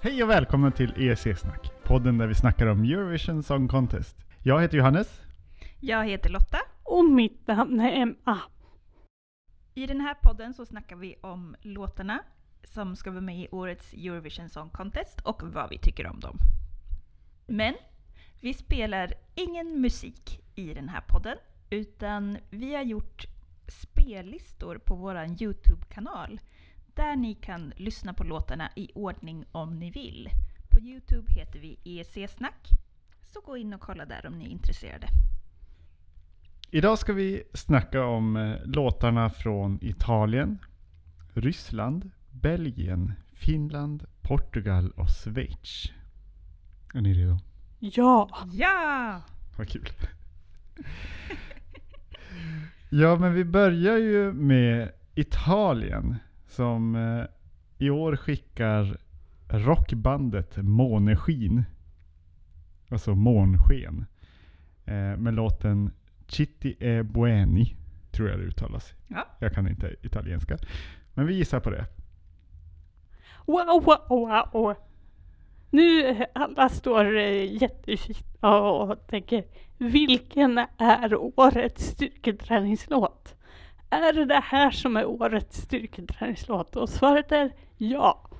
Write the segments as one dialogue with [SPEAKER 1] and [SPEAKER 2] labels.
[SPEAKER 1] Hej och välkomna till EEC-snack, podden där vi snackar om Eurovision Song Contest. Jag heter Johannes.
[SPEAKER 2] Jag heter Lotta.
[SPEAKER 3] Och mitt namn är Emma.
[SPEAKER 2] I den här podden så snackar vi om låtarna som ska vara med i årets Eurovision Song Contest och vad vi tycker om dem. Men vi spelar ingen musik i den här podden utan vi har gjort spellistor på vår Youtube-kanal där ni kan lyssna på låtarna i ordning om ni vill. På Youtube heter vi EEC-snack, så gå in och kolla där om ni är intresserade.
[SPEAKER 1] Idag ska vi snacka om eh, låtarna från Italien, Ryssland, Belgien, Finland, Portugal och Schweiz. Är ni redo?
[SPEAKER 3] Ja!
[SPEAKER 2] Ja!
[SPEAKER 1] Vad kul. ja, men vi börjar ju med Italien som eh, i år skickar rockbandet Måneskin. Alltså månsken. Eh, med låten Citti e Bueni, tror jag det uttalas.
[SPEAKER 2] Ja.
[SPEAKER 1] Jag kan inte italienska. Men vi gissar på det.
[SPEAKER 3] Wow, wow, wow. Nu eh, alla står jättefina och tänker vilken är årets styrketräningslåt? Är det det här som är årets styrketräningslåt? Och svaret är ja.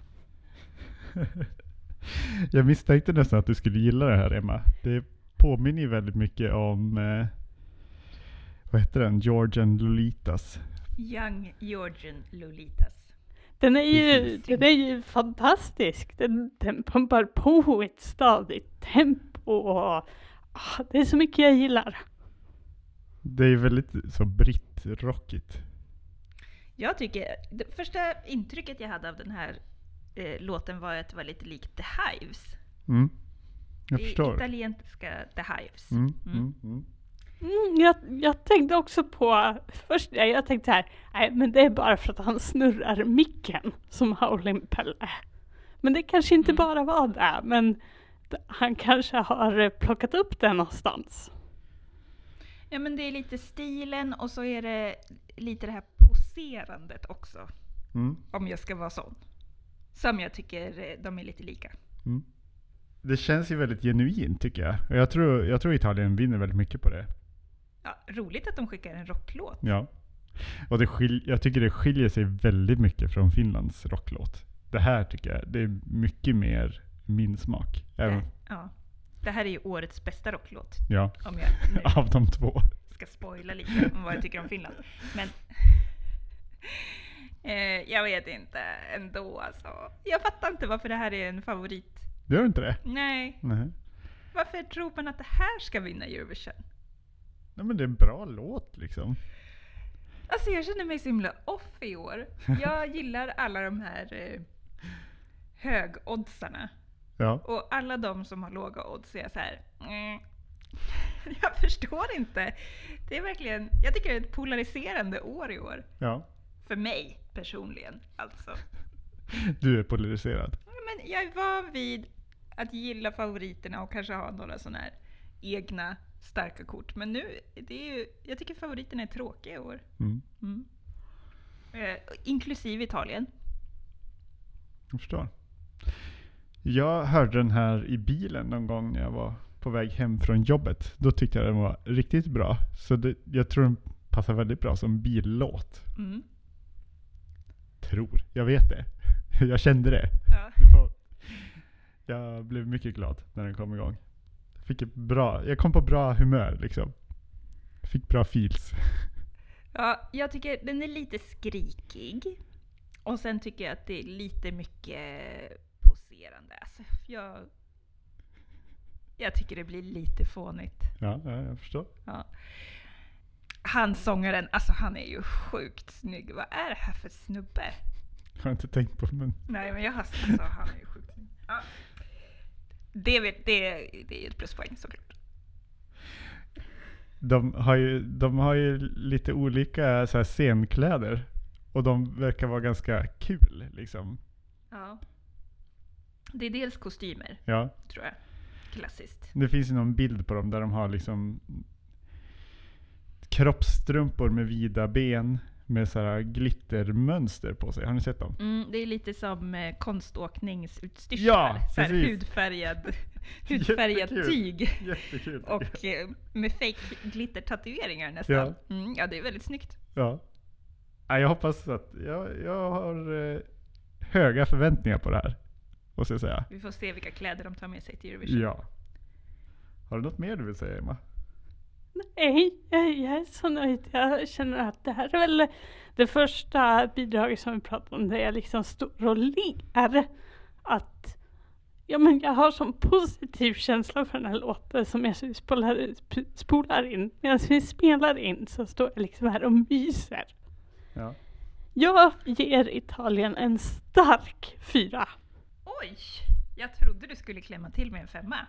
[SPEAKER 1] Jag misstänkte nästan att du skulle gilla det här Emma. Det påminner ju väldigt mycket om, eh, vad heter den, Georgian Lolitas.
[SPEAKER 2] Young Georgian Lolitas.
[SPEAKER 3] Den är ju,
[SPEAKER 1] Precis.
[SPEAKER 3] den är ju fantastisk. Den, den pumpar på i ett stadigt tempo. Och, ah, det är så mycket jag gillar.
[SPEAKER 1] Det är ju väldigt så brittrockigt.
[SPEAKER 2] Jag tycker, det första intrycket jag hade av den här eh, låten var att det var lite likt The Hives.
[SPEAKER 1] Mm. Jag
[SPEAKER 2] det
[SPEAKER 1] förstår.
[SPEAKER 2] italienska The Hives.
[SPEAKER 1] Mm,
[SPEAKER 2] Mm.
[SPEAKER 1] mm, mm.
[SPEAKER 3] Mm, jag, jag tänkte också på, först jag, jag tänkte här, nej men det är bara för att han snurrar micken som Howlin' Pelle. Men det kanske inte
[SPEAKER 2] Mm.
[SPEAKER 3] bara var det, men han kanske har plockat upp det någonstans.
[SPEAKER 2] Ja men det är lite stilen och så är det lite det här poserandet också.
[SPEAKER 1] Mm,
[SPEAKER 2] Om jag ska vara sån. Som jag tycker eh, de är lite lika.
[SPEAKER 1] mm. Det känns ju väldigt genuint tycker jag. Och jag tror, jag tror Italien vinner väldigt mycket på det.
[SPEAKER 2] Ja, roligt att de skickar en rocklåt.
[SPEAKER 1] Ja. Och det skil, jag tycker det skiljer sig väldigt mycket från Finlands rocklåt. Det här tycker jag, det är mycket mer min smak. Även,
[SPEAKER 2] ja. Det här är ju årets bästa rocklåt.
[SPEAKER 1] ja,
[SPEAKER 2] Om jag nu
[SPEAKER 1] av de två.
[SPEAKER 2] ska spoila lite om vad jag tycker om Finland. Men eh, jag vet inte ändå alltså. Jag fattar inte varför det här är en favorit.
[SPEAKER 1] Gör inte det?
[SPEAKER 2] Nej,
[SPEAKER 1] Nej.
[SPEAKER 2] varför tror man att det här ska vinna Eurovision?
[SPEAKER 1] Nej men det är en bra låt liksom.
[SPEAKER 2] Alltså jag känner mig så himla off i år. Jag gillar alla de här eh, högoddsarna.
[SPEAKER 1] Ja.
[SPEAKER 2] Och alla de som har låga odds är så här. "Mm." Jag förstår inte. Det är verkligen, jag tycker det är ett polariserande år i år.
[SPEAKER 1] ja.
[SPEAKER 2] För mig personligen alltså.
[SPEAKER 1] Du är polariserad.
[SPEAKER 2] Men jag är van vid att gilla favoriterna och kanske ha några sådana här egna starka kort. Men nu, det är ju, jag tycker favoriterna är tråkiga i år.
[SPEAKER 1] Mm.
[SPEAKER 2] Mm. Eh, inklusive Italien.
[SPEAKER 1] Jag förstår. Jag hörde den här i bilen någon gång när jag var på väg hem från jobbet. Då tyckte jag den var riktigt bra. Så det, jag tror den passar väldigt bra som billåt.
[SPEAKER 2] Mm.
[SPEAKER 1] Tror. Jag vet det. Jag kände det.
[SPEAKER 2] Ja.
[SPEAKER 1] det var, jag blev mycket glad när den kom igång. Fick ett bra, jag kom på bra humör liksom. Fick bra feels.
[SPEAKER 2] Ja, jag tycker den är lite skrikig. Och sen tycker jag att det är lite mycket poserande. Alltså, jag, jag tycker det blir lite fånigt.
[SPEAKER 1] Ja, ja jag förstår.
[SPEAKER 2] Ja. Han sångaren, alltså han är ju sjukt snygg. Vad är det här för snubbe?
[SPEAKER 1] Jag har inte tänkt på men
[SPEAKER 2] Nej men jag har alltså, han är ju sjukt snygg. Ja. Det, det, det är ett pluspoäng såklart.
[SPEAKER 1] de har ju, de har ju lite olika så här, scenkläder. Och de verkar vara ganska kul liksom.
[SPEAKER 2] Ja. Det är dels kostymer,
[SPEAKER 1] Ja.
[SPEAKER 2] tror jag. Klassiskt.
[SPEAKER 1] Det finns ju någon bild på dem där de har liksom kroppsstrumpor med vida ben med så här glittermönster på sig. Har ni sett dem?
[SPEAKER 2] Mm, det är lite som eh, konståkningsutstyrslar.
[SPEAKER 1] Ja,
[SPEAKER 2] så här hudfärgad, hudfärgad
[SPEAKER 1] Jättekul.
[SPEAKER 2] tyg.
[SPEAKER 1] Jättekul.
[SPEAKER 2] Och eh, med fake glittertatueringar nästan.
[SPEAKER 1] Ja.
[SPEAKER 2] Mm, ja, det är väldigt snyggt.
[SPEAKER 1] Ja. ja. Jag hoppas att, jag, jag har eh, höga förväntningar på det här. Måste jag säga.
[SPEAKER 2] Vi får se vilka kläder de tar med sig till Eurovision.
[SPEAKER 1] Ja. Har du något mer du vill säga Emma?
[SPEAKER 3] Nej, jag, jag är så nöjd. Jag känner att det här är väl det första bidraget som vi pratar om där jag liksom står och ler. Att ja, men jag har sån positiv känsla för den här låten som jag spolar, spolar in. Medan vi spelar in så står jag liksom här och myser.
[SPEAKER 1] Ja.
[SPEAKER 3] Jag ger Italien en stark fyra.
[SPEAKER 2] Oj! Jag trodde du skulle klämma till med en femma.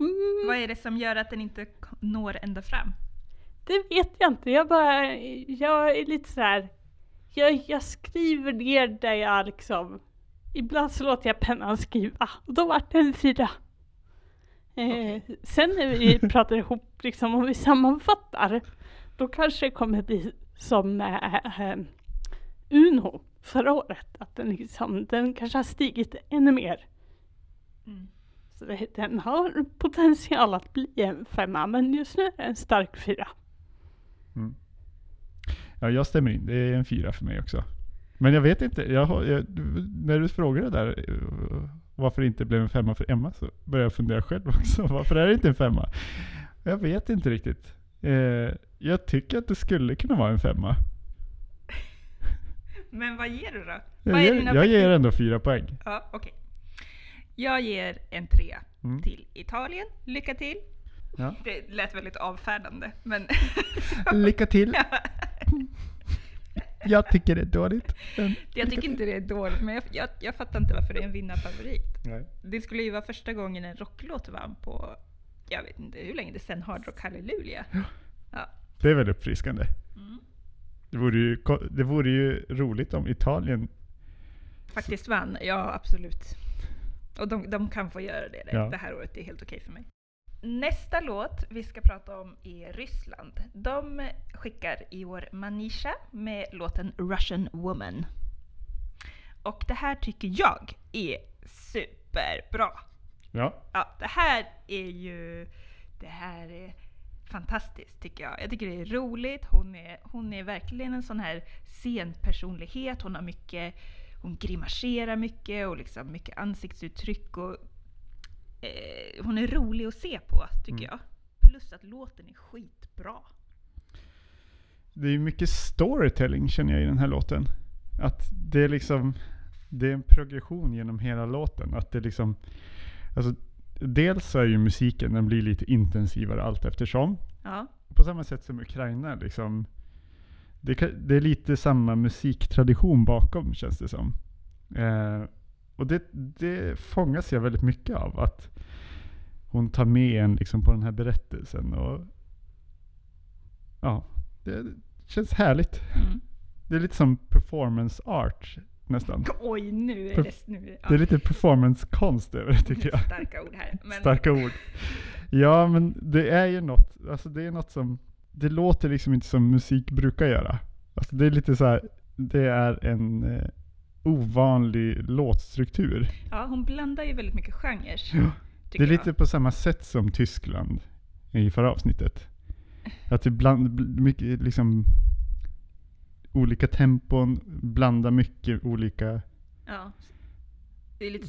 [SPEAKER 3] Mm,
[SPEAKER 2] Vad är det som gör att den inte når ända fram?
[SPEAKER 3] Det vet jag inte. Jag bara, jag är lite så här. Jag, jag skriver ner där jag liksom, ibland så låter jag pennan skriva. Och då vart det en fyra. Eh, sen när vi pratar ihop, liksom om vi sammanfattar, då kanske det kommer bli som eh, eh, Uno förra året. Att den, liksom, den kanske har stigit ännu mer.
[SPEAKER 2] Mm.
[SPEAKER 3] Så det, den har potential att bli en femma, men just nu är det en stark fyra.
[SPEAKER 1] Mm. Ja, jag stämmer in. Det är en fyra för mig också. Men jag vet inte. Jag har, jag, när du frågade där eh, varför det inte blev en femma för Emma så började jag fundera själv också. Varför är det inte en femma? Jag vet inte riktigt. Eh, jag tycker att det skulle kunna vara en femma.
[SPEAKER 2] Men vad ger du då?
[SPEAKER 1] Jag,
[SPEAKER 2] vad
[SPEAKER 1] ger, jag ger ändå fyra poäng.
[SPEAKER 2] Ja, okej. Jag ger en trea
[SPEAKER 1] Mm.
[SPEAKER 2] till Italien. Lycka till!
[SPEAKER 1] Ja.
[SPEAKER 2] Det lät väldigt avfärdande, men...
[SPEAKER 1] Lycka till! Jag tycker det är dåligt.
[SPEAKER 2] jag tycker inte det är dåligt, men jag, jag, jag fattar inte varför det är en vinnarfavorit.
[SPEAKER 1] Nej.
[SPEAKER 2] Det skulle ju vara första gången en rocklåt vann på, jag vet inte hur länge det sen Hard Rock Hallelujah. Ja.
[SPEAKER 1] Det är väldigt uppfriskande.
[SPEAKER 2] Mm.
[SPEAKER 1] Det vore, ju, det vore ju roligt om Italien
[SPEAKER 2] Faktiskt vann, ja absolut. Och de, de kan få göra det
[SPEAKER 1] Ja.
[SPEAKER 2] det här året, det är helt okej för mig. Nästa låt vi ska prata om är Ryssland. De skickar i år Manisha med låten Russian Woman. Och det här tycker jag är superbra.
[SPEAKER 1] Ja,
[SPEAKER 2] Ja, det här är ju... Det här är fantastiskt tycker jag. Jag tycker det är roligt. Hon är, hon är verkligen en sån här scenpersonlighet. Hon har mycket... Hon grimaserar mycket och liksom mycket ansiktsuttryck. Och, eh, hon är rolig att se på tycker
[SPEAKER 1] Mm.
[SPEAKER 2] jag. Plus att låten är skitbra.
[SPEAKER 1] det är mycket storytelling känner jag i den här låten. Att det är liksom, det är en progression genom hela låten. Att det liksom, alltså, dels så är ju musiken, den blir lite intensivare allt eftersom.
[SPEAKER 2] Ja.
[SPEAKER 1] På samma sätt som Ukraina liksom. Det, det är lite samma musiktradition bakom känns det som. Eh, och det, det fångas jag väldigt mycket av. Att hon tar med en liksom på den här berättelsen. Och, ja, det känns härligt.
[SPEAKER 2] Mm.
[SPEAKER 1] Det är lite som performance art nästan.
[SPEAKER 2] Oj, nu är det... Nu, ja.
[SPEAKER 1] Det är lite performance-konst över det tycker jag.
[SPEAKER 2] Starka ord här. Men,
[SPEAKER 1] Starka ord. Ja, men det är ju något, alltså det är något som, det låter liksom inte som musik brukar göra. Alltså det är lite så här, det är en eh, ovanlig låtstruktur.
[SPEAKER 2] Ja, hon blandar ju väldigt mycket genrer.
[SPEAKER 1] Ja. Det är lite
[SPEAKER 2] jag.
[SPEAKER 1] på samma sätt som Tyskland i förra avsnittet. Att det bland, bl- mycket liksom olika tempon, blanda mycket olika,
[SPEAKER 2] Ja.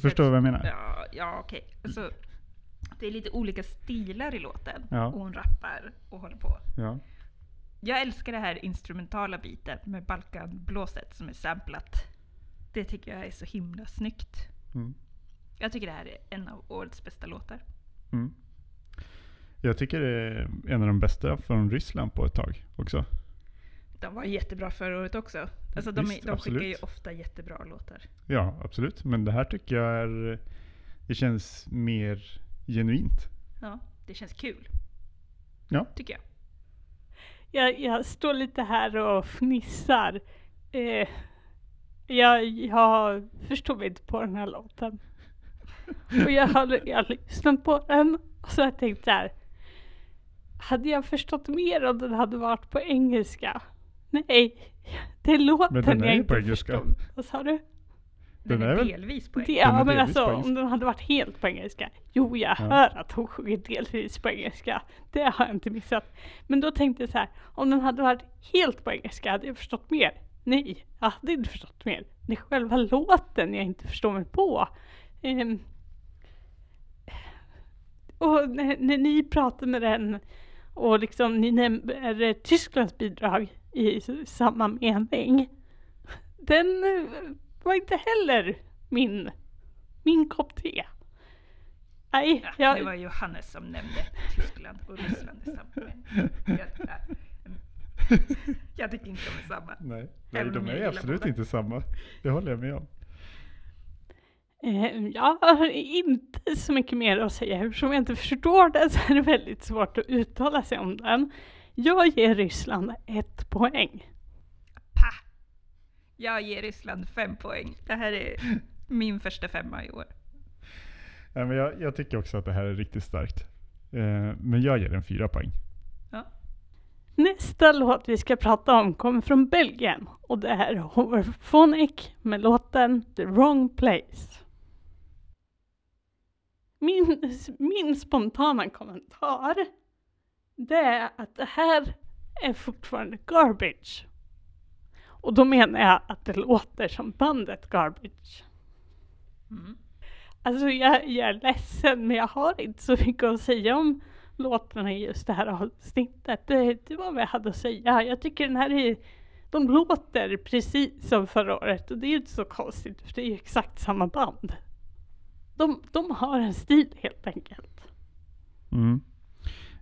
[SPEAKER 1] Förstår du vad jag menar?
[SPEAKER 2] Ja, ja okej. Alltså, det är lite olika stilar i låten.
[SPEAKER 1] Ja.
[SPEAKER 2] Och hon rappar och håller på.
[SPEAKER 1] Ja.
[SPEAKER 2] Jag älskar det här instrumentala biten med Balkanblåset som är samplat. Det tycker jag är så himla snyggt.
[SPEAKER 1] Mm.
[SPEAKER 2] Jag tycker det här är en av årets bästa låtar.
[SPEAKER 1] Mm. Jag tycker det är en av de bästa från Ryssland på ett tag också.
[SPEAKER 2] De var jättebra förra året också. Alltså de,
[SPEAKER 1] Visst,
[SPEAKER 2] de skickar ju ofta jättebra låtar.
[SPEAKER 1] Ja, absolut. Men det här tycker jag är... Det känns mer genuint.
[SPEAKER 2] Ja, det känns kul.
[SPEAKER 1] Ja.
[SPEAKER 2] Tycker jag.
[SPEAKER 3] Jag, jag står lite här och fnissar. Eh, jag, jag förstod inte på den här låten. Och jag har, jag har lyssnat på den och så har jag tänkt så här. Hade jag förstått mer om den hade varit på engelska? Nej, det är låten
[SPEAKER 1] den är
[SPEAKER 3] jag
[SPEAKER 1] ju
[SPEAKER 3] inte
[SPEAKER 1] på engelska.
[SPEAKER 3] förstod. Vad sa du?
[SPEAKER 2] Den,
[SPEAKER 1] Den
[SPEAKER 2] är,
[SPEAKER 1] är väl-
[SPEAKER 2] delvis på
[SPEAKER 3] Det,
[SPEAKER 2] engelska.
[SPEAKER 3] ja
[SPEAKER 1] är
[SPEAKER 3] men
[SPEAKER 1] delvis
[SPEAKER 3] alltså
[SPEAKER 1] på
[SPEAKER 3] om den hade varit helt på engelska. Jo, jag
[SPEAKER 1] Ja.
[SPEAKER 3] hör att hon sjunger delvis på engelska. Det har jag inte missat. Men då tänkte jag så här, om den hade varit helt på engelska hade jag förstått mer. Nej, jag hade inte förstått mer. Det är själva låten jag inte förstår mig på. Ehm, och när, när ni pratar med den och liksom ni nämner eh, Tysklands bidrag i samma mening. Den eh, var inte heller min, min kopp te. Nej,
[SPEAKER 2] Ja,
[SPEAKER 3] jag,
[SPEAKER 2] Det var Johannes som nämnde Tyskland och Ryssland i samma jag, ja, jag tycker inte de är samma.
[SPEAKER 1] Nej, Nej de är absolut inte samma. Det håller jag med om.
[SPEAKER 3] Eh, jag har inte så mycket mer att säga. Eftersom jag inte förstår den så är det väldigt svårt att uttala sig om den. Jag ger Ryssland ett poäng.
[SPEAKER 2] Pa! Jag ger Ryssland fem poäng. Det här är min första femma i år.
[SPEAKER 1] Nej, men jag, jag tycker också att det här är riktigt starkt. Eh, men jag ger den fyra poäng.
[SPEAKER 2] Ja.
[SPEAKER 3] Nästa låt vi ska prata om kommer från Belgien och det är Hoverphonic med låten The Wrong Place. Min, min spontana kommentar det är att det här är fortfarande garbage. Och då menar jag att det låter som bandet garbage.
[SPEAKER 2] Mm.
[SPEAKER 3] Alltså jag, jag är ledsen men jag har inte så mycket att säga om låtarna i just det här avsnittet. Det, det var vad jag hade att säga. Jag tycker den här är, de låter precis som förra året och det är ju inte så konstigt för det är ju exakt samma band. De, de har en stil helt enkelt.
[SPEAKER 1] Mm.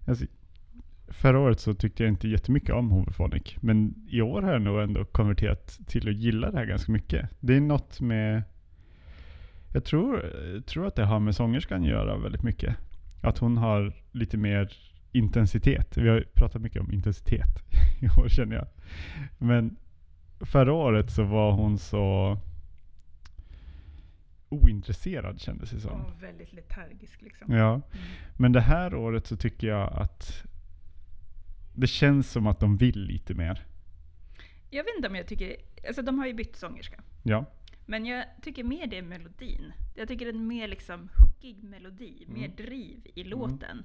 [SPEAKER 1] Alltså, förra året så tyckte jag inte jättemycket om Hoverphonic. Men i år har jag nog ändå konverterat till att gilla det här ganska mycket. Det är något med... Jag tror, jag tror att det har med sångerskan att göra väldigt mycket. Att hon har lite mer intensitet. Vi har ju pratat mycket om intensitet i år känner jag. Men förra året så var hon så ointresserad kändes det som.
[SPEAKER 2] Och väldigt letargisk liksom.
[SPEAKER 1] Ja.
[SPEAKER 2] Mm.
[SPEAKER 1] Men det här året så tycker jag att det känns som att de vill lite mer.
[SPEAKER 2] Jag vet inte om jag tycker... Alltså de har ju bytt sångerska.
[SPEAKER 1] Ja.
[SPEAKER 2] Men jag tycker mer det är melodin. Jag tycker det är en mer liksom hookig melodi, mer
[SPEAKER 1] Mm.
[SPEAKER 2] driv i låten.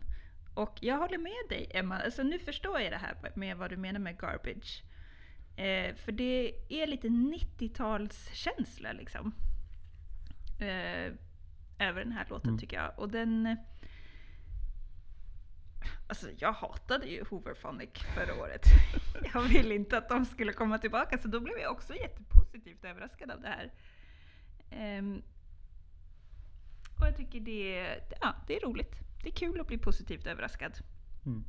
[SPEAKER 2] Och jag håller med dig Emma, alltså nu förstår jag det här med vad du menar med garbage. Eh, för det är lite 90-talskänsla liksom. Eh, över den här låten
[SPEAKER 1] Mm.
[SPEAKER 2] tycker jag. Och den... Alltså jag hatade ju Hooverphonic förra året. Jag ville inte att de skulle komma tillbaka så då blev jag också jättepositivt överraskad av det här. Ehm, och jag tycker det, är- ja, det är roligt. Det är kul att bli positivt överraskad.
[SPEAKER 1] Mm.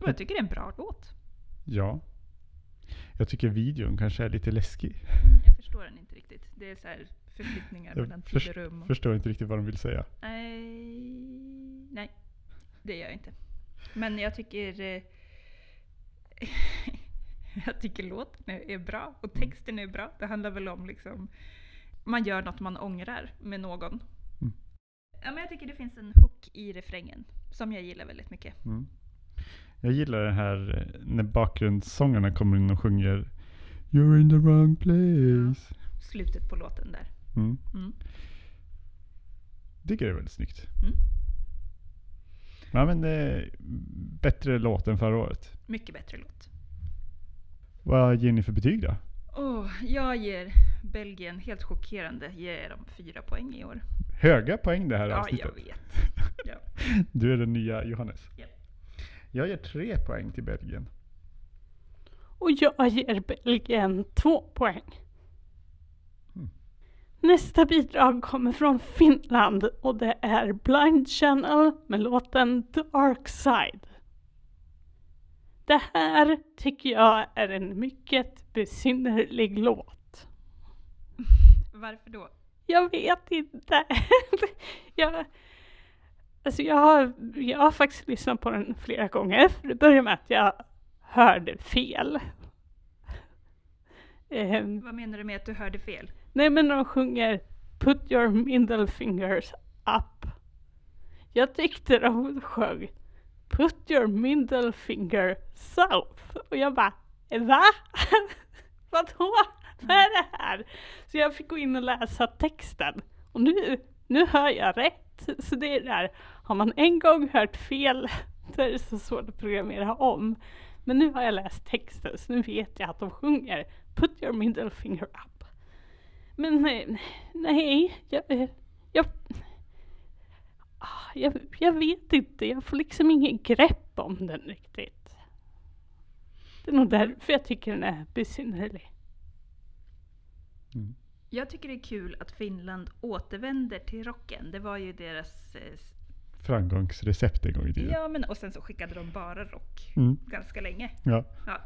[SPEAKER 2] Och jag tycker det är en bra låt.
[SPEAKER 1] Ja. Jag tycker videon kanske är lite läskig.
[SPEAKER 2] Mm, jag förstår den inte riktigt. Det är så här förflyttningar
[SPEAKER 1] Jag
[SPEAKER 2] mellan tid och rum. Och,
[SPEAKER 1] Förstår inte riktigt vad de vill säga.
[SPEAKER 2] nej, nej, det gör jag inte. Men jag tycker eh, Jag tycker låten är, är bra och texten är bra. Det handlar väl om liksom man gör något man ångrar med någon.
[SPEAKER 1] Mm.
[SPEAKER 2] Ja, men jag tycker det finns en hook i refrängen som jag gillar väldigt mycket.
[SPEAKER 1] Mm. Jag gillar det här eh, när bakgrundssångarna kommer in och sjunger You're in the wrong place.
[SPEAKER 2] Slutet på låten där.
[SPEAKER 1] Mm.
[SPEAKER 2] Mm.
[SPEAKER 1] Tycker det är väldigt snyggt.
[SPEAKER 2] Mm.
[SPEAKER 1] Ja men det är bättre låt än förra året.
[SPEAKER 2] Mycket bättre låt.
[SPEAKER 1] Vad ger ni för betyg då?
[SPEAKER 2] Oh, jag ger Belgien, helt chockerande, ger dem fyra poäng i år.
[SPEAKER 1] Höga poäng det här
[SPEAKER 2] Ja,
[SPEAKER 1] avsnittet.
[SPEAKER 2] jag vet. Ja.
[SPEAKER 1] Du är den nya Johannes.
[SPEAKER 2] Ja.
[SPEAKER 1] Jag ger tre poäng till Belgien.
[SPEAKER 3] Och jag ger Belgien två poäng.
[SPEAKER 1] Mm.
[SPEAKER 3] Nästa bidrag kommer från Finland och det är Blind Channel med låten Dark Side. Det här tycker jag är en mycket besynnerlig låt.
[SPEAKER 2] Varför då?
[SPEAKER 3] Jag vet inte. jag, alltså jag, har, jag har faktiskt lyssnat på den flera gånger. Det börjar med att jag hörde fel. Ehm,
[SPEAKER 2] Vad menar du med att du hörde fel?
[SPEAKER 3] nej men de sjunger Put your middle fingers up. Jag tyckte de sjöng Put your middle finger south. Och jag bara Va? Vadå? Vad är det här? Så jag fick gå in och läsa texten. Och nu, nu hör jag rätt. Så det är där, har man en gång hört fel, då är det så svårt att programmera om. Men nu har jag läst texten, så nu vet jag att de sjunger Put your middle finger up. Men nej, nej, jag, eh, jag, ah, jag, jag vet inte, jag får liksom ingen grepp om den riktigt. Det är nog därför jag tycker den är besynnerlig.
[SPEAKER 1] Mm.
[SPEAKER 2] Jag tycker det är kul att Finland återvänder till rocken. Det var ju deras... eh,
[SPEAKER 1] Framgångsrecept en gång i tiden.
[SPEAKER 2] Ja, men och sen så skickade de bara rock
[SPEAKER 1] Mm.
[SPEAKER 2] ganska länge.
[SPEAKER 1] Ja.
[SPEAKER 2] Ja.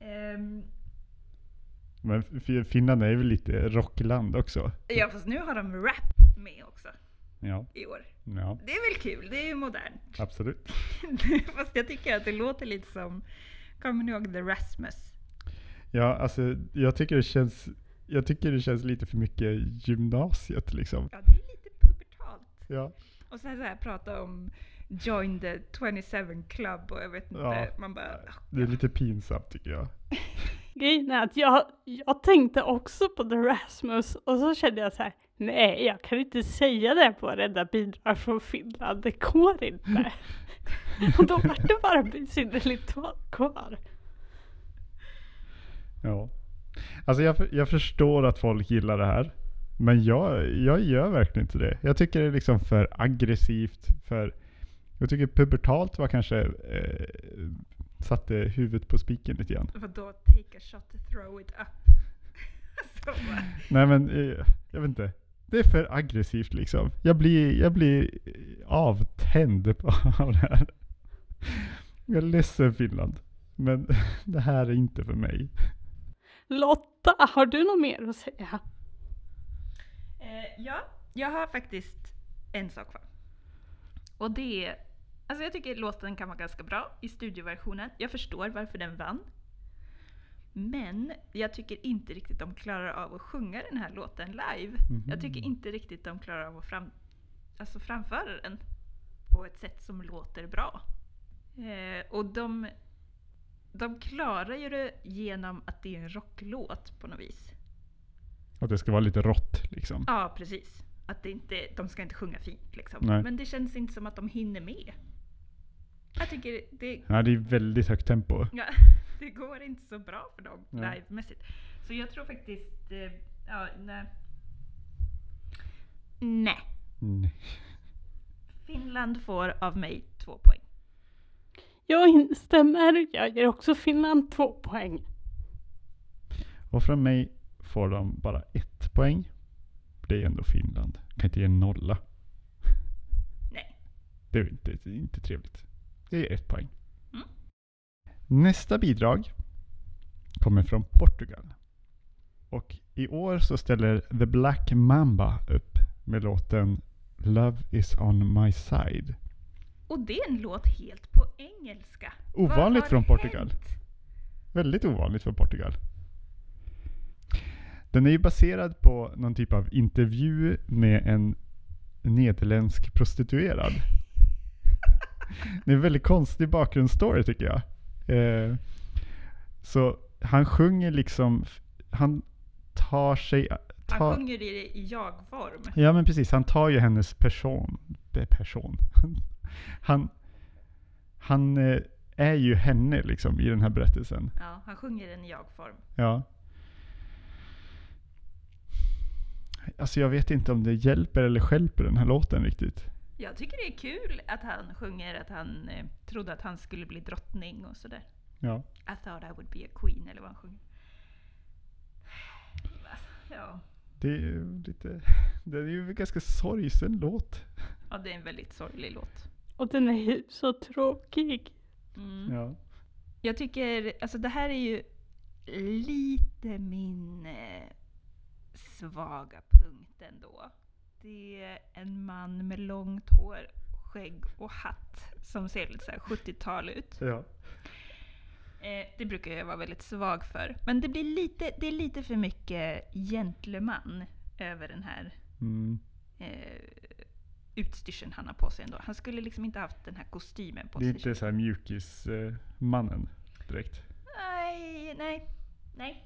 [SPEAKER 2] Ehm,
[SPEAKER 1] Men Finland är väl lite rockland också?
[SPEAKER 2] ja, fast nu har de rap med också
[SPEAKER 1] Ja,
[SPEAKER 2] i år.
[SPEAKER 1] ja
[SPEAKER 2] Det är väl kul, det är ju modernt.
[SPEAKER 1] absolut.
[SPEAKER 2] fast jag tycker att det låter lite som, kommer ni ihåg The Rasmus?
[SPEAKER 1] Ja, alltså jag tycker det känns, jag tycker det känns lite för mycket gymnasiet liksom.
[SPEAKER 2] Ja, det är lite pubertalt.
[SPEAKER 1] Ja,
[SPEAKER 2] Och sen så här prata om Join the 27 Club och jag vet inte,
[SPEAKER 1] Ja.
[SPEAKER 2] man bara...
[SPEAKER 1] det är lite pinsamt tycker jag.
[SPEAKER 3] Grejen är att jag, jag tänkte också på The Rasmus och så kände jag så här, nej jag kan inte säga det på varenda bidrag från Finland, det går inte. och då var det bara besynnerligt kvar.
[SPEAKER 1] Ja. Alltså jag, jag förstår att folk gillar det här. Men jag, jag gör verkligen inte det. Jag tycker det är liksom för aggressivt. För, jag tycker pubertalt var kanske eh, satte huvudet på spiken lite grann.
[SPEAKER 2] Vadå, take a shot, throw it up?
[SPEAKER 1] Nej men, eh, jag vet inte. Det är för aggressivt liksom. Jag blir, jag blir avtänd på, av det här. Jag är ledsen Finland. Men det här är inte för mig.
[SPEAKER 3] Lotta, har du något mer att säga?
[SPEAKER 2] eh, ja, jag har faktiskt en sak kvar. Och det är, alltså jag tycker låten kan vara ganska bra i studioversionen. Jag förstår varför den vann. Men jag tycker inte riktigt de klarar av att sjunga den här låten live.
[SPEAKER 1] Mhm.
[SPEAKER 2] Jag tycker inte riktigt de klarar av att fram, alltså framföra den på ett sätt som låter bra. Eh, och de, de klarar ju det genom att det är en rocklåt på något vis.
[SPEAKER 1] Att det ska vara lite rått liksom.
[SPEAKER 2] Ja, precis. Att det inte, de ska inte sjunga fint liksom.
[SPEAKER 1] Nej.
[SPEAKER 2] Men det känns inte som att de hinner med. Jag tycker det,
[SPEAKER 1] Ja, det är väldigt högt tempo.
[SPEAKER 2] ja, det går inte så bra för dem livemässigt. Så jag tror faktiskt, eh, ja, nej. Nej.
[SPEAKER 1] Mm.
[SPEAKER 2] Finland får av mig två poäng.
[SPEAKER 3] Jag instämmer, jag ger också Finland två poäng.
[SPEAKER 1] Och från mig får de bara ett poäng. Det är ändå Finland. Kan inte ge en nolla.
[SPEAKER 2] Nej.
[SPEAKER 1] Det är inte, det är inte trevligt. Det är ett poäng.
[SPEAKER 2] Mm.
[SPEAKER 1] Nästa bidrag kommer från Portugal. Och i år så ställer The Black Mamba upp med låten Love is on my side.
[SPEAKER 2] Och det är en låt helt på engelska.
[SPEAKER 1] Ovanligt från Portugal.
[SPEAKER 2] hänt?
[SPEAKER 1] Väldigt ovanligt för Portugal. Den är ju baserad på någon typ av intervju med en nederländsk prostituerad. Det är en väldigt konstig bakgrundsstory tycker jag. Eh, så han sjunger liksom, han tar sig...
[SPEAKER 2] Han
[SPEAKER 1] Tar,
[SPEAKER 2] sjunger det i jag-form.
[SPEAKER 1] ja men precis, han tar ju hennes person. eh, person. Han, han eh, är ju henne liksom i den här berättelsen.
[SPEAKER 2] Ja, han sjunger den i jag-form.
[SPEAKER 1] Ja. Alltså jag vet inte om det hjälper eller stjälper den här låten riktigt.
[SPEAKER 2] Jag tycker det är kul att han sjunger att han eh, trodde att han skulle bli drottning och sådär.
[SPEAKER 1] Ja.
[SPEAKER 2] I thought I would be a queen eller vad han sjunger. Ja,
[SPEAKER 1] Det är ju lite... Det är ju en ganska sorgsen låt.
[SPEAKER 2] ja det är en väldigt sorglig låt.
[SPEAKER 3] Och den är ju så tråkig.
[SPEAKER 2] Mm.
[SPEAKER 1] Ja.
[SPEAKER 2] Jag tycker, alltså det här är ju lite min eh, svaga punkt ändå. Det är en man med långt hår, skägg och hatt som ser lite så här 70-tal ut.
[SPEAKER 1] Ja.
[SPEAKER 2] Eh, det brukar jag vara väldigt svag för. Men det, blir lite, det är lite för mycket gentleman över den här
[SPEAKER 1] Mm.
[SPEAKER 2] eh, utstyrseln han har på sig ändå. Han skulle liksom inte haft den här kostymen på
[SPEAKER 1] Det är
[SPEAKER 2] sig.
[SPEAKER 1] inte så här mjukis-mannen direkt.
[SPEAKER 2] Nej, det, nej, nej.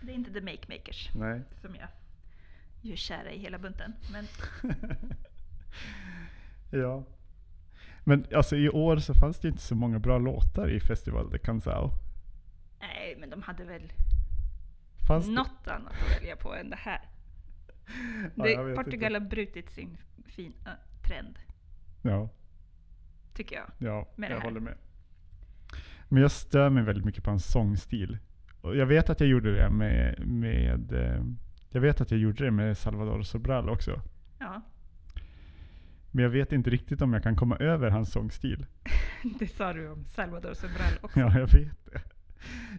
[SPEAKER 2] Det är inte The Make Makers
[SPEAKER 1] Nej.
[SPEAKER 2] som jag gör kära i hela bunten. Men
[SPEAKER 1] ja. Men alltså i år så fanns det inte så många bra låtar i Festival de Canção.
[SPEAKER 2] nej, men de hade väl
[SPEAKER 1] Fanns det?
[SPEAKER 2] något annat att välja på än det här. Det, Portugal
[SPEAKER 1] inte.
[SPEAKER 2] har brutit sin fina trend,
[SPEAKER 1] Ja,
[SPEAKER 2] tycker jag.
[SPEAKER 1] ja
[SPEAKER 2] Med
[SPEAKER 1] jag håller med. Men jag stör mig väldigt mycket på hans sångstil. Och jag vet att jag gjorde det med, med eh, jag vet att jag gjorde det med Salvador Sobral också.
[SPEAKER 2] Ja,
[SPEAKER 1] Men jag vet inte riktigt om jag kan komma över hans sångstil.
[SPEAKER 2] det sa du om Salvador Sobral också.
[SPEAKER 1] Ja, jag vet det.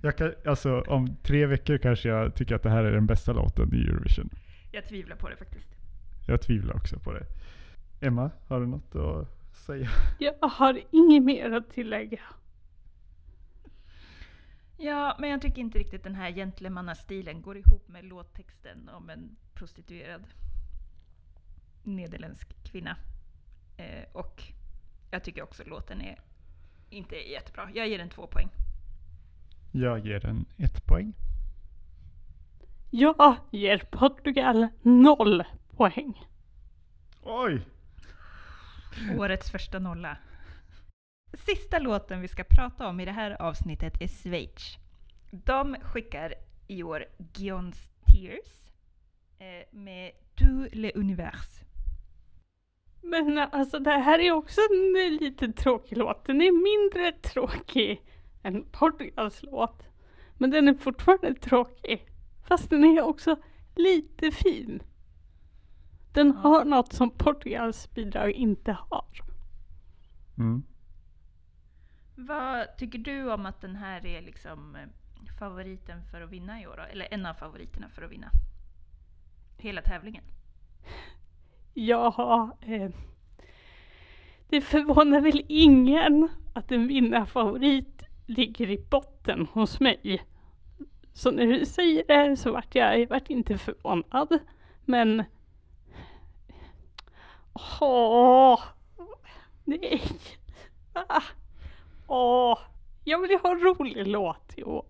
[SPEAKER 1] Jag kan, alltså om tre veckor kanske jag tycker att det här är den bästa låten i Eurovision.
[SPEAKER 2] Jag tvivlar på det faktiskt.
[SPEAKER 1] Jag tvivlar också på det. Emma, har du något att säga?
[SPEAKER 3] Jag har inget mer att tillägga.
[SPEAKER 2] Ja, men jag tycker inte riktigt den här gentlemannastilen går ihop med låttexten om en prostituerad nederländsk kvinna. Eh, och jag tycker också låten är inte jättebra. Jag ger den två poäng.
[SPEAKER 1] Jag ger den ett poäng.
[SPEAKER 3] Jag ger Portugal noll poäng.
[SPEAKER 1] Oj!
[SPEAKER 2] Årets första nolla. Sista låten vi ska prata om i det här avsnittet är Schweiz. De skickar i år Gions Tears eh, med Du le univers.
[SPEAKER 3] Men alltså det här är också en lite tråkig låt. Den är mindre tråkig än Portugals låt. Men den är fortfarande tråkig. Fast den är också lite fin. Den har något som Portugals bidrag inte har.
[SPEAKER 1] Mm.
[SPEAKER 2] Vad tycker du om att den här är liksom eh, favoriten för att vinna i år? Då? Eller en av favoriterna för att vinna hela tävlingen?
[SPEAKER 3] Ja, eh, det förvånar väl ingen att en vinnarfavorit ligger i botten hos mig. Så när du säger det så vart jag, jag vart inte förvånad. Men... Åh! Nej! Ah. Åh! Jag vill ju ha en rolig låt i år.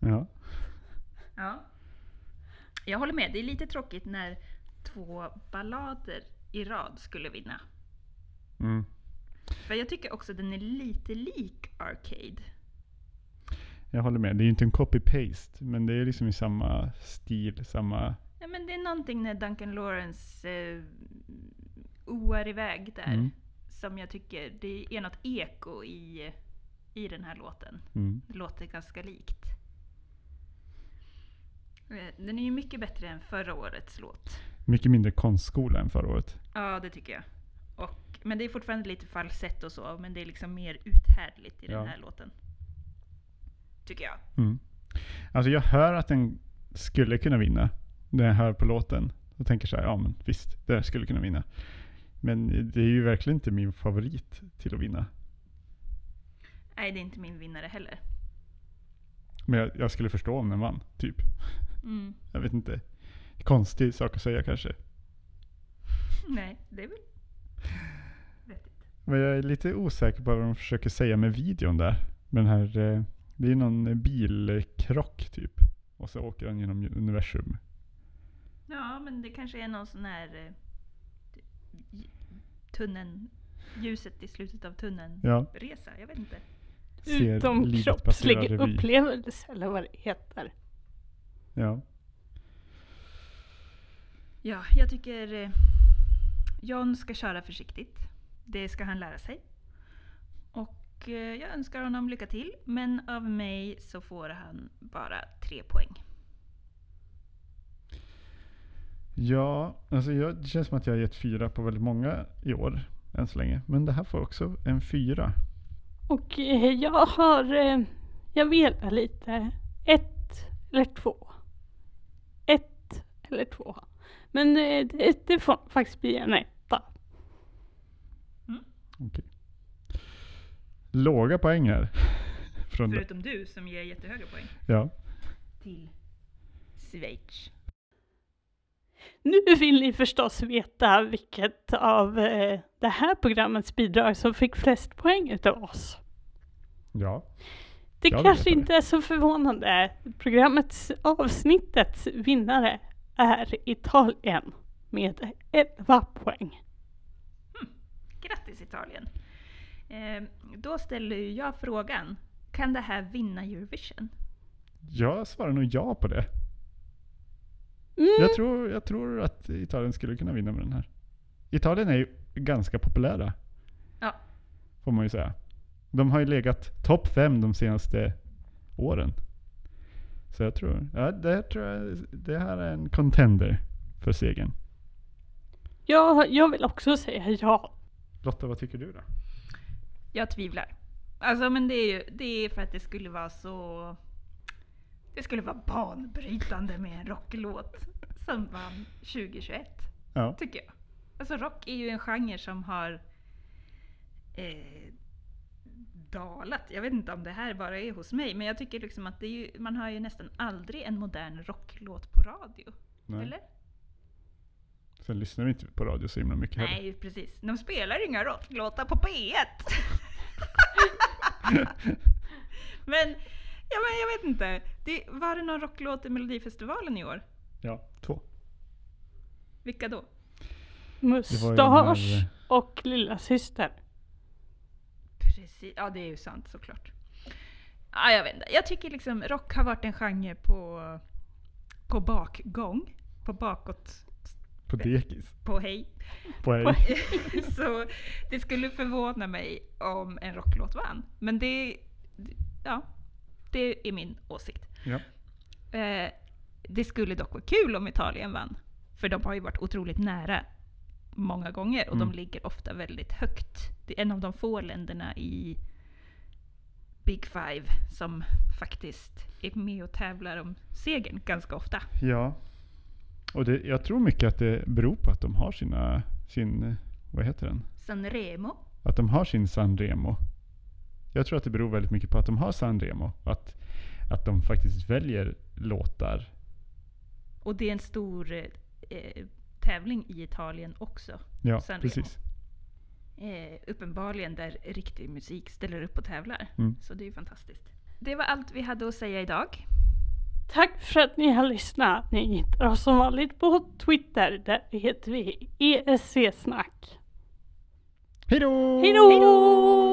[SPEAKER 1] Ja.
[SPEAKER 2] Ja. Jag håller med. Det är lite tråkigt när två ballader i rad skulle vinna.
[SPEAKER 1] Mm.
[SPEAKER 2] För jag tycker också den är lite lik Arcade.
[SPEAKER 1] Jag håller med. Det är ju inte en copy-paste, men det är liksom i samma stil, samma...
[SPEAKER 2] Men det är någonting när Duncan Lawrence eh, oar iväg där.
[SPEAKER 1] Mm.
[SPEAKER 2] Som jag tycker, det är något eko i, i den här låten.
[SPEAKER 1] Mm.
[SPEAKER 2] Det låter ganska likt. Eh, Den är ju mycket bättre än förra årets låt.
[SPEAKER 1] Mycket mindre konstskola än förra året.
[SPEAKER 2] Ja, det tycker jag. Och, men det är fortfarande lite falsett och så, men det är liksom mer uthärdligt i den
[SPEAKER 1] Ja.
[SPEAKER 2] här låten. Tycker jag.
[SPEAKER 1] Mm. Alltså jag hör att den skulle kunna vinna. När jag hör på låten. Och tänker så här, ja men visst, det skulle kunna vinna. Men det är ju verkligen inte min favorit till att vinna.
[SPEAKER 2] Nej, det är inte min vinnare heller.
[SPEAKER 1] Men jag, jag skulle förstå om den vann, typ.
[SPEAKER 2] Mm.
[SPEAKER 1] Jag vet inte. Konstig sak att säga kanske.
[SPEAKER 2] Nej, det är väl vettigt.
[SPEAKER 1] Men jag är lite osäker på vad de försöker säga med videon där. Med den här, eh, det är någon bilkrock typ. Och så åker han genom universum.
[SPEAKER 2] Ja, men det kanske är någon sån här eh, tunneln, ljuset i slutet av tunneln
[SPEAKER 1] Ja.
[SPEAKER 2] resa. Jag vet inte.
[SPEAKER 3] Utomkroppslig upplevelse eller vad det heter.
[SPEAKER 1] Ja.
[SPEAKER 2] Ja, jag tycker eh, John ska köra försiktigt. Det ska han lära sig. Och eh, jag önskar honom lycka till, men av mig så får han bara tre poäng.
[SPEAKER 1] Ja, alltså jag, det känns som att jag har gett fyra på väldigt många i år. Än så länge. Men det här får också en fyra.
[SPEAKER 3] Och eh, jag har, eh, jag velar lite. Ett eller två. Ett eller två. Men eh, det, det får faktiskt bli en etta.
[SPEAKER 1] Okej. Låga poäng här. Från.
[SPEAKER 2] Förutom du som ger jättehöga poäng.
[SPEAKER 1] Ja.
[SPEAKER 2] Till Schweiz.
[SPEAKER 3] Nu vill ni förstås veta vilket av eh, det här programmets bidrag som fick flest poäng utav oss.
[SPEAKER 1] Ja.
[SPEAKER 3] Det kanske
[SPEAKER 1] det.
[SPEAKER 3] inte är så förvånande. Programmets avsnittets vinnare är Italien med 11 poäng.
[SPEAKER 2] Grattis Italien! Eh, då ställer jag frågan, kan det här vinna Eurovision?
[SPEAKER 1] Jag svarar nog ja på det.
[SPEAKER 3] Mm,
[SPEAKER 1] Jag tror, jag tror att Italien skulle kunna vinna med den här. Italien är ju ganska populära.
[SPEAKER 2] Ja.
[SPEAKER 1] Får man ju säga. De har ju legat topp fem de senaste åren. Så jag tror, ja, det här tror jag, det här är en contender för segern.
[SPEAKER 3] jag, jag vill också säga ja.
[SPEAKER 1] Lotta, vad tycker du då?
[SPEAKER 2] Jag tvivlar. Alltså men det är ju det är för att det skulle vara så... Det skulle vara banbrytande med en rocklåt som vann 2021,
[SPEAKER 1] Ja.
[SPEAKER 2] tycker jag. Alltså rock är ju en genre som har eh, dalat. Jag vet inte om det här bara är hos mig, men jag tycker liksom att ju, man hör ju nästan aldrig en modern rocklåt på radio.
[SPEAKER 1] Nej.
[SPEAKER 2] Eller?
[SPEAKER 1] Sen lyssnar vi inte på radio så himla mycket heller.
[SPEAKER 2] Nej, precis. De spelar inga rocklåtar på P1. men, ja, men jag vet inte. Det, var det någon rocklåt i Melodifestivalen i år?
[SPEAKER 1] Ja, två.
[SPEAKER 2] Vilka då?
[SPEAKER 3] Mustasch
[SPEAKER 1] här,
[SPEAKER 3] och lilla syster.
[SPEAKER 2] Precis, ja det är ju sant såklart. Ja, jag vet inte. Jag tycker liksom rock har varit en genre på, på bakgång. På bakåt,
[SPEAKER 1] På dekis.
[SPEAKER 2] på hej.
[SPEAKER 1] På hej.
[SPEAKER 2] Så det skulle förvåna mig om en rocklåt vann. Men det, ja, det är min åsikt.
[SPEAKER 1] Ja.
[SPEAKER 2] Eh, det skulle dock vara kul om Italien vann. För de har ju varit otroligt nära många gånger och
[SPEAKER 1] Mm.
[SPEAKER 2] de ligger ofta väldigt högt. Det är en av de få länderna i Big Five som faktiskt är med och tävlar om segern ganska ofta.
[SPEAKER 1] Ja. Och det, jag tror mycket att det beror på att de har sina, sin, vad heter den?
[SPEAKER 2] Sanremo.
[SPEAKER 1] Att de har sin Sanremo. Jag tror att det beror väldigt mycket på att de har Sanremo. Att, att de faktiskt väljer låtar.
[SPEAKER 2] Och det är en stor eh, tävling i Italien också.
[SPEAKER 1] Ja,
[SPEAKER 2] Sanremo.
[SPEAKER 1] precis.
[SPEAKER 2] Eh, uppenbarligen där riktig musik ställer upp och tävlar.
[SPEAKER 1] Mm.
[SPEAKER 2] Så det är ju fantastiskt. Det var allt vi hade att säga idag.
[SPEAKER 3] Tack för att ni har lyssnat. Ni hittar oss som vanligt på Twitter. Där heter vi ESC-snack.
[SPEAKER 1] Hej då!
[SPEAKER 3] Hej då!